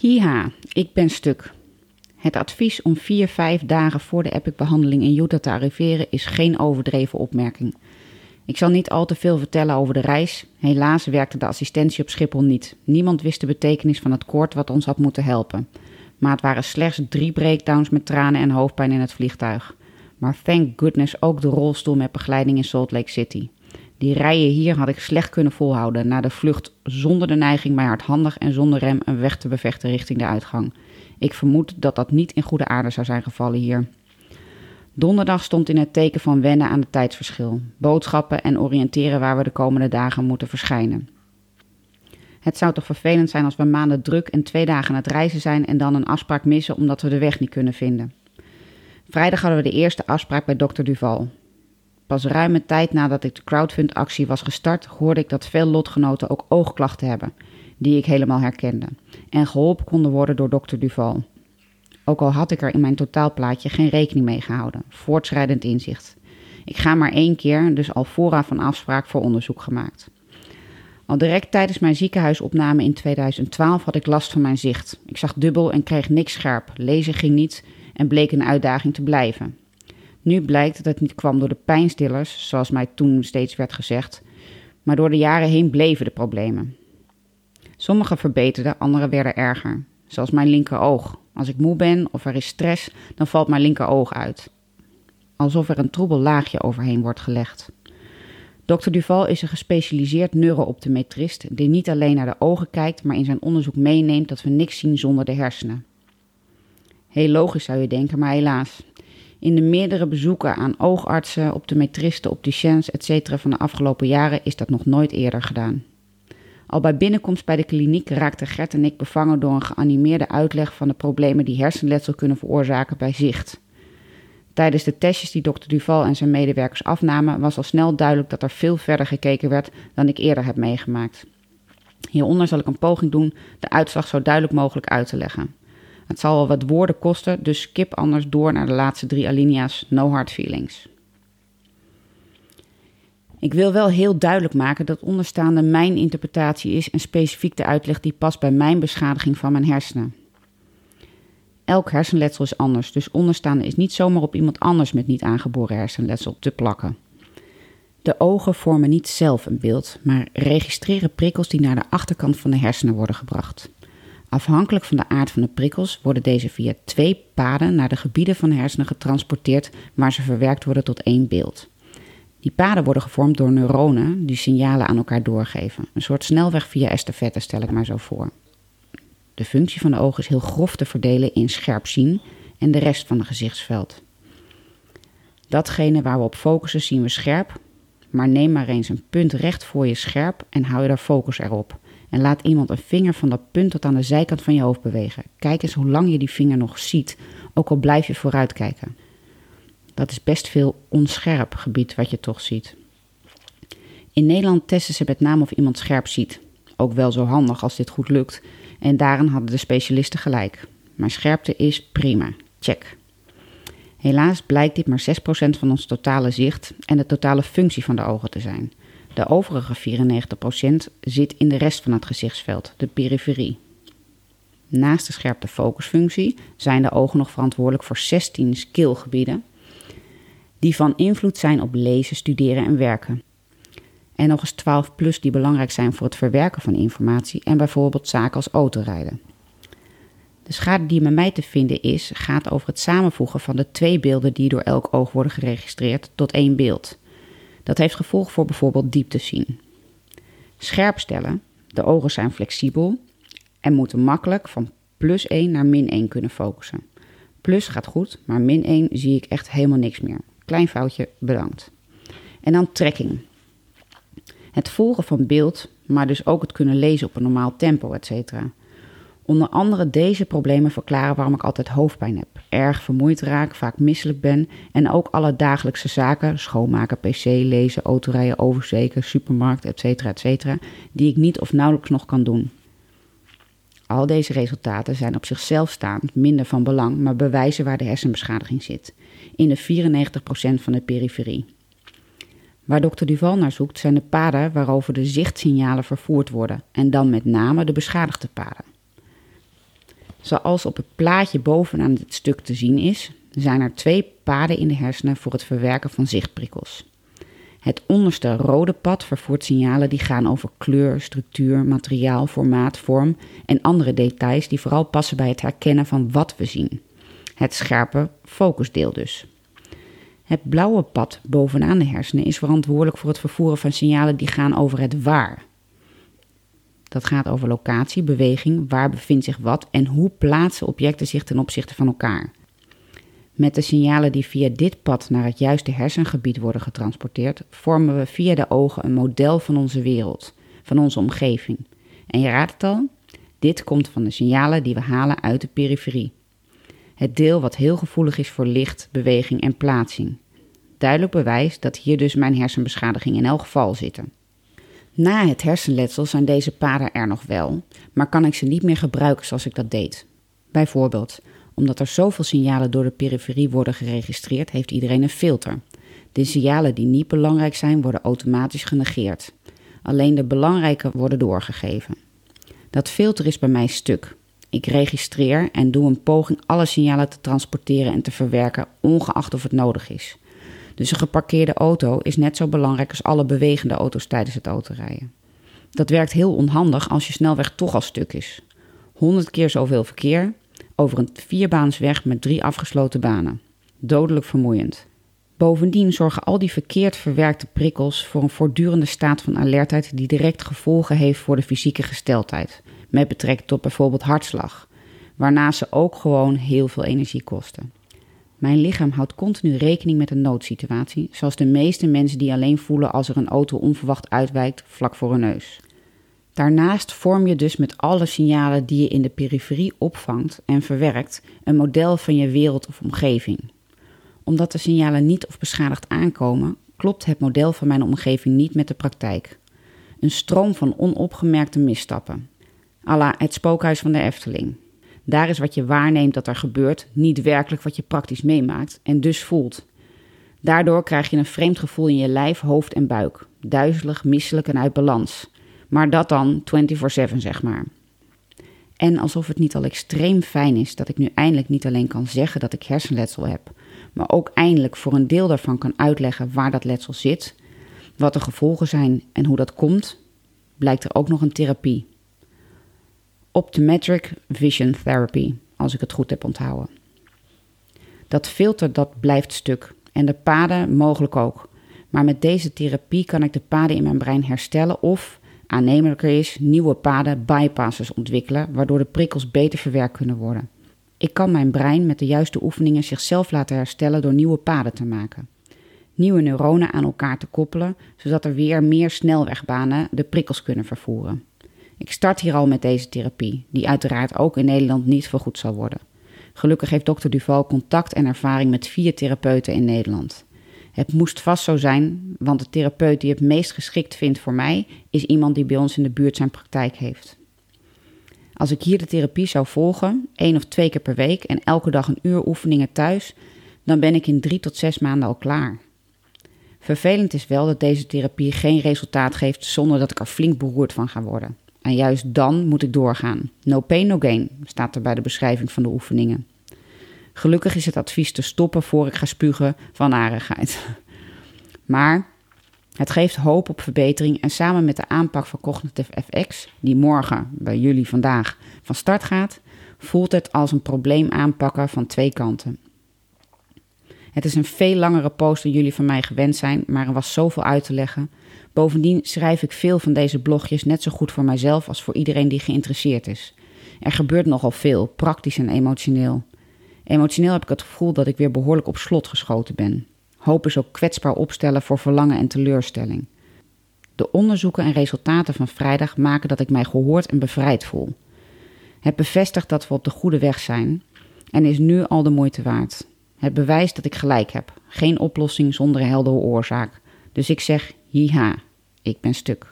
Hiha, ik ben stuk. Het advies om 4, 5 dagen voor de EPIC-behandeling in Utah te arriveren is geen overdreven opmerking. Ik zal niet al te veel vertellen over de reis. Helaas werkte de assistentie op Schiphol niet. Niemand wist de betekenis van het koord wat ons had moeten helpen. Maar het waren slechts drie breakdowns met tranen en hoofdpijn in het vliegtuig. Maar thank goodness ook de rolstoel met begeleiding in Salt Lake City. Die rijen hier had ik slecht kunnen volhouden na de vlucht zonder de neiging mij hardhandig en zonder rem een weg te bevechten richting de uitgang. Ik vermoed dat dat niet in goede aarde zou zijn gevallen hier. Donderdag stond in het teken van wennen aan het tijdsverschil, boodschappen en oriënteren waar we de komende dagen moeten verschijnen. Het zou toch vervelend zijn als we maanden druk en twee dagen aan het reizen zijn en dan een afspraak missen omdat we de weg niet kunnen vinden. Vrijdag hadden we de eerste afspraak bij dokter Duval. Pas ruime tijd nadat ik de crowdfund-actie was gestart, hoorde ik dat veel lotgenoten ook oogklachten hebben, die ik helemaal herkende, en geholpen konden worden door dokter Duval. Ook al had ik er in mijn totaalplaatje geen rekening mee gehouden. Voortschrijdend inzicht. Ik ga maar één keer, dus al vooraf een afspraak voor onderzoek gemaakt. Al direct tijdens mijn ziekenhuisopname in 2012 had ik last van mijn zicht. Ik zag dubbel en kreeg niks scherp. Lezen ging niet en bleek een uitdaging te blijven. Nu blijkt dat het niet kwam door de pijnstillers, zoals mij toen steeds werd gezegd, maar door de jaren heen bleven de problemen. Sommige verbeterden, andere werden erger. Zoals mijn linkeroog. Als ik moe ben of er is stress, dan valt mijn linkeroog uit. Alsof er een troebel laagje overheen wordt gelegd. Dr. Duval is een gespecialiseerd neurooptometrist die niet alleen naar de ogen kijkt, maar in zijn onderzoek meeneemt dat we niks zien zonder de hersenen. Heel logisch zou je denken, maar helaas. In de meerdere bezoeken aan oogartsen, optometristen, opticiens, etc. van de afgelopen jaren is dat nog nooit eerder gedaan. Al bij binnenkomst bij de kliniek raakten Gert en ik bevangen door een geanimeerde uitleg van de problemen die hersenletsel kunnen veroorzaken bij zicht. Tijdens de testjes die dokter Duval en zijn medewerkers afnamen, was al snel duidelijk dat er veel verder gekeken werd dan ik eerder heb meegemaakt. Hieronder zal ik een poging doen de uitslag zo duidelijk mogelijk uit te leggen. Het zal wel wat woorden kosten, dus skip anders door naar de laatste drie alinea's No Hard Feelings. Ik wil wel heel duidelijk maken dat onderstaande mijn interpretatie is en specifiek de uitleg die past bij mijn beschadiging van mijn hersenen. Elk hersenletsel is anders, dus onderstaande is niet zomaar op iemand anders met niet aangeboren hersenletsel te plakken. De ogen vormen niet zelf een beeld, maar registreren prikkels die naar de achterkant van de hersenen worden gebracht. Afhankelijk van de aard van de prikkels worden deze via twee paden naar de gebieden van de hersenen getransporteerd waar ze verwerkt worden tot één beeld. Die paden worden gevormd door neuronen die signalen aan elkaar doorgeven. Een soort snelweg via estafette stel ik maar zo voor. De functie van de oog is heel grof te verdelen in scherp zien en de rest van het gezichtsveld. Datgene waar we op focussen zien we scherp, maar neem maar eens een punt recht voor je scherp en hou je daar focus erop. En laat iemand een vinger van dat punt tot aan de zijkant van je hoofd bewegen. Kijk eens hoe lang je die vinger nog ziet, ook al blijf je vooruit kijken. Dat is best veel onscherp gebied wat je toch ziet. In Nederland testen ze met name of iemand scherp ziet. Ook wel zo handig als dit goed lukt. En daarin hadden de specialisten gelijk. Maar scherpte is prima. Check. Helaas blijkt dit maar 6% van ons totale zicht en de totale functie van de ogen te zijn. De overige 94% zit in de rest van het gezichtsveld, de periferie. Naast de scherpte focusfunctie zijn de ogen nog verantwoordelijk voor 16 skillgebieden die van invloed zijn op lezen, studeren en werken. En nog eens 12 plus die belangrijk zijn voor het verwerken van informatie en bijvoorbeeld zaken als autorijden. De schade die bij mij te vinden is, gaat over het samenvoegen van de twee beelden die door elk oog worden geregistreerd tot één beeld. Dat heeft gevolg voor bijvoorbeeld diepte zien. Scherp stellen, de ogen zijn flexibel en moeten makkelijk van plus 1 naar min 1 kunnen focussen. Plus gaat goed, maar min 1 zie ik echt helemaal niks meer. Klein foutje, bedankt. En dan trekking. Het volgen van beeld, maar dus ook het kunnen lezen op een normaal tempo, etc. Onder andere deze problemen verklaren waarom ik altijd hoofdpijn heb, erg vermoeid raak, vaak misselijk ben en ook alle dagelijkse zaken, schoonmaken, pc, lezen, autorijden, oversteken, supermarkt, etc., etc., die ik niet of nauwelijks nog kan doen. Al deze resultaten zijn op zichzelf staand minder van belang, maar bewijzen waar de hersenbeschadiging zit in de 94% van de periferie. Waar dokter Duval naar zoekt zijn de paden waarover de zichtsignalen vervoerd worden en dan met name de beschadigde paden. Zoals op het plaatje bovenaan dit stuk te zien is, zijn er twee paden in de hersenen voor het verwerken van zichtprikkels. Het onderste rode pad vervoert signalen die gaan over kleur, structuur, materiaal, formaat, vorm en andere details die vooral passen bij het herkennen van wat we zien. Het scherpe focusdeel dus. Het blauwe pad bovenaan de hersenen is verantwoordelijk voor het vervoeren van signalen die gaan over het waar. Dat gaat over locatie, beweging, waar bevindt zich wat en hoe plaatsen objecten zich ten opzichte van elkaar. Met de signalen die via dit pad naar het juiste hersengebied worden getransporteerd, vormen we via de ogen een model van onze wereld, van onze omgeving. En je raadt het al, dit komt van de signalen die we halen uit de periferie. Het deel wat heel gevoelig is voor licht, beweging en plaatsing. Duidelijk bewijs dat hier dus mijn hersenbeschadiging in elk geval zitten. Na het hersenletsel zijn deze paden er nog wel, maar kan ik ze niet meer gebruiken zoals ik dat deed. Bijvoorbeeld, omdat er zoveel signalen door de periferie worden geregistreerd, heeft iedereen een filter. De signalen die niet belangrijk zijn, worden automatisch genegeerd. Alleen de belangrijke worden doorgegeven. Dat filter is bij mij stuk. Ik registreer en doe een poging alle signalen te transporteren en te verwerken, ongeacht of het nodig is. Dus een geparkeerde auto is net zo belangrijk als alle bewegende auto's tijdens het autorijden. Dat werkt heel onhandig als je snelweg toch al stuk is. 100 keer zoveel verkeer over een vierbaansweg met drie afgesloten banen. Dodelijk vermoeiend. Bovendien zorgen al die verkeerd verwerkte prikkels voor een voortdurende staat van alertheid die direct gevolgen heeft voor de fysieke gesteldheid, met betrekking tot bijvoorbeeld hartslag, waarna ze ook gewoon heel veel energie kosten. Mijn lichaam houdt continu rekening met een noodsituatie, zoals de meeste mensen die alleen voelen als er een auto onverwacht uitwijkt vlak voor hun neus. Daarnaast vorm je dus met alle signalen die je in de periferie opvangt en verwerkt een model van je wereld of omgeving. Omdat de signalen niet of beschadigd aankomen, klopt het model van mijn omgeving niet met de praktijk. Een stroom van onopgemerkte misstappen. Alla het spookhuis van de Efteling. Daar is wat je waarneemt dat er gebeurt, niet werkelijk wat je praktisch meemaakt en dus voelt. Daardoor krijg je een vreemd gevoel in je lijf, hoofd en buik. Duizelig, misselijk en uit balans. Maar dat dan 24/7, zeg maar. En alsof het niet al extreem fijn is dat ik nu eindelijk niet alleen kan zeggen dat ik hersenletsel heb, maar ook eindelijk voor een deel daarvan kan uitleggen waar dat letsel zit, wat de gevolgen zijn en hoe dat komt, blijkt er ook nog een therapie. Optometric Vision Therapy, als ik het goed heb onthouden. Dat filter dat blijft stuk en de paden mogelijk ook. Maar met deze therapie kan ik de paden in mijn brein herstellen of, aannemelijker is, nieuwe paden bypasses ontwikkelen, waardoor de prikkels beter verwerkt kunnen worden. Ik kan mijn brein met de juiste oefeningen zichzelf laten herstellen door nieuwe paden te maken. Nieuwe neuronen aan elkaar te koppelen, zodat er weer meer snelwegbanen de prikkels kunnen vervoeren. Ik start hier al met deze therapie, die uiteraard ook in Nederland niet vergoed zal worden. Gelukkig heeft dokter Duval contact en ervaring met vier therapeuten in Nederland. Het moest vast zo zijn, want de therapeut die het meest geschikt vindt voor mij is iemand die bij ons in de buurt zijn praktijk heeft. Als ik hier de therapie zou volgen, één of twee keer per week en elke dag een uur oefeningen thuis, dan ben ik in drie tot zes maanden al klaar. Vervelend is wel dat deze therapie geen resultaat geeft zonder dat ik er flink beroerd van ga worden. En juist dan moet ik doorgaan. No pain, no gain, staat er bij de beschrijving van de oefeningen. Gelukkig is het advies te stoppen voor ik ga spugen van narigheid. Maar het geeft hoop op verbetering en samen met de aanpak van Cognitive FX, die morgen bij jullie vandaag van start gaat, voelt het als een probleem aanpakken van twee kanten. Het is een veel langere post dan jullie van mij gewend zijn, maar er was zoveel uit te leggen. Bovendien schrijf ik veel van deze blogjes net zo goed voor mijzelf als voor iedereen die geïnteresseerd is. Er gebeurt nogal veel, praktisch en emotioneel. Emotioneel heb ik het gevoel dat ik weer behoorlijk op slot geschoten ben. Hoop is ook kwetsbaar opstellen voor verlangen en teleurstelling. De onderzoeken en resultaten van vrijdag maken dat ik mij gehoord en bevrijd voel. Het bevestigt dat we op de goede weg zijn en is nu al de moeite waard. Het bewijst dat ik gelijk heb. Geen oplossing zonder heldere oorzaak. Dus ik zeg, hiha, ik ben stuk.